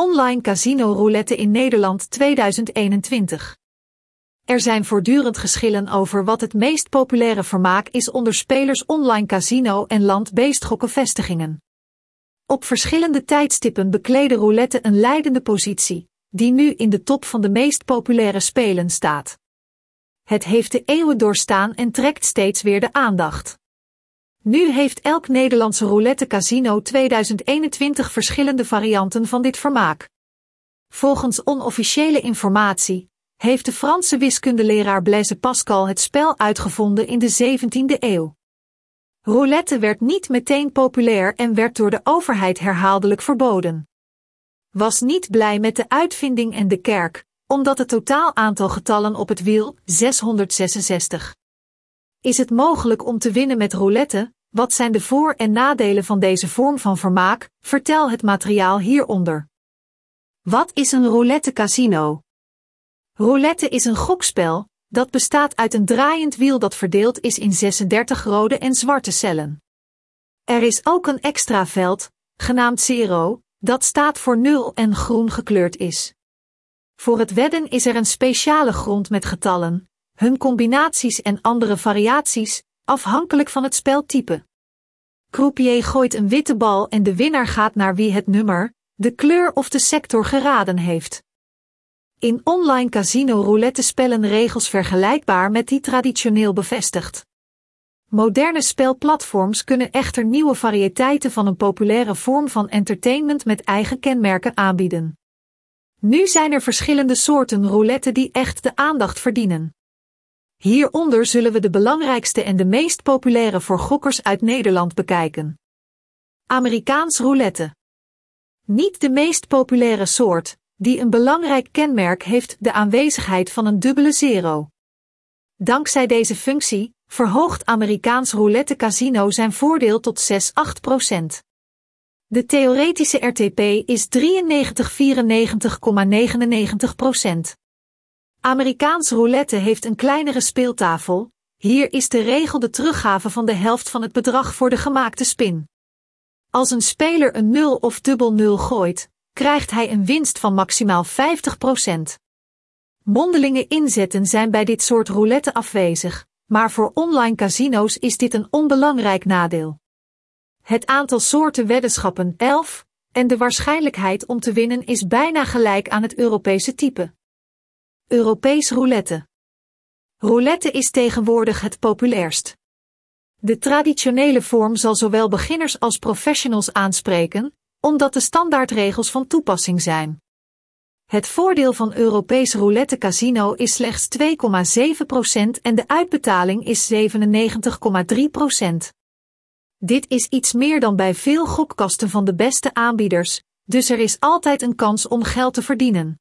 Online casino roulette in Nederland 2021. Er zijn voortdurend geschillen over wat het meest populaire vermaak is onder spelers online casino en land-based gokkenvestigingen. Op verschillende tijdstippen bekleden roulette een leidende positie, die nu in de top van de meest populaire spelen staat. Het heeft de eeuwen doorstaan en trekt steeds weer de aandacht. Nu heeft elk Nederlandse roulette casino 2021 verschillende varianten van dit vermaak. Volgens onofficiële informatie heeft de Franse wiskundeleraar Blaise Pascal het spel uitgevonden in de 17e eeuw. Roulette werd niet meteen populair en werd door de overheid herhaaldelijk verboden. Was niet blij met de uitvinding en de kerk, omdat het totaal aantal getallen op het wiel 666. Is het mogelijk om te winnen met roulette? Wat zijn de voor- en nadelen van deze vorm van vermaak? Vertel het materiaal hieronder. Wat is een roulette casino? Roulette is een gokspel dat bestaat uit een draaiend wiel dat verdeeld is in 36 rode en zwarte cellen. Er is ook een extra veld, genaamd zero, dat staat voor nul en groen gekleurd is. Voor het wedden is er een speciale grond met getallen, hun combinaties en andere variaties, afhankelijk van het speltype. Croupier gooit een witte bal en de winnaar gaat naar wie het nummer, de kleur of de sector geraden heeft. In online casino roulette spellen regels vergelijkbaar met die traditioneel bevestigd. Moderne spelplatforms kunnen echter nieuwe variëteiten van een populaire vorm van entertainment met eigen kenmerken aanbieden. Nu zijn er verschillende soorten roulette die echt de aandacht verdienen. Hieronder zullen we de belangrijkste en de meest populaire voor gokkers uit Nederland bekijken. Amerikaans roulette. Niet de meest populaire soort, die een belangrijk kenmerk heeft de aanwezigheid van een dubbele zero. Dankzij deze functie verhoogt Amerikaans roulette casino zijn voordeel tot 6-8%. De theoretische RTP is 93-94,99%. Amerikaans roulette heeft een kleinere speeltafel, hier is de regel de teruggave van de helft van het bedrag voor de gemaakte spin. Als een speler een 0 of dubbel 0 gooit, krijgt hij een winst van maximaal 50%. Mondelinge inzetten zijn bij dit soort roulette afwezig, maar voor online casino's is dit een onbelangrijk nadeel. Het aantal soorten weddenschappen 11 en de waarschijnlijkheid om te winnen is bijna gelijk aan het Europese type. Europees roulette. Roulette is tegenwoordig het populairst. De traditionele vorm zal zowel beginners als professionals aanspreken, omdat de standaardregels van toepassing zijn. Het voordeel van Europees roulette casino is slechts 2,7% en de uitbetaling is 97,3%. Dit is iets meer dan bij veel gokkasten van de beste aanbieders, dus er is altijd een kans om geld te verdienen.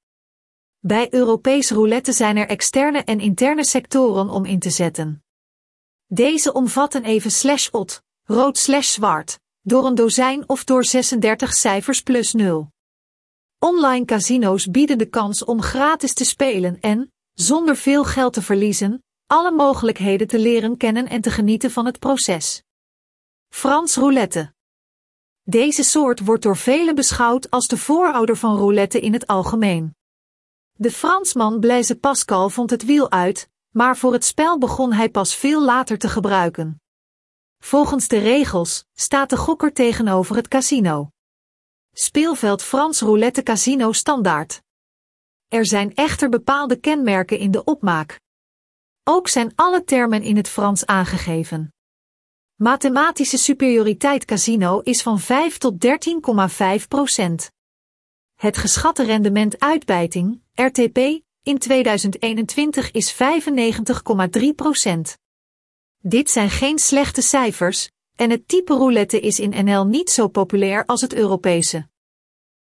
Bij Europees roulette zijn er externe en interne sectoren om in te zetten. Deze omvatten even slash ot, rood slash zwart, door een dozijn of door 36 cijfers plus 0. Online casino's bieden de kans om gratis te spelen en, zonder veel geld te verliezen, alle mogelijkheden te leren kennen en te genieten van het proces. Frans roulette. Deze soort wordt door velen beschouwd als de voorouder van roulette in het algemeen. De Fransman Blaise Pascal vond het wiel uit, maar voor het spel begon hij pas veel later te gebruiken. Volgens de regels staat de gokker tegenover het casino. Speelveld Frans Roulette Casino Standaard. Er zijn echter bepaalde kenmerken in de opmaak. Ook zijn alle termen in het Frans aangegeven. Mathematische superioriteit casino is van 5 tot 13,5 procent. Het geschatte rendement uitbijting, RTP, in 2021 is 95,3 procent. Dit zijn geen slechte cijfers, en het type roulette is in NL niet zo populair als het Europese.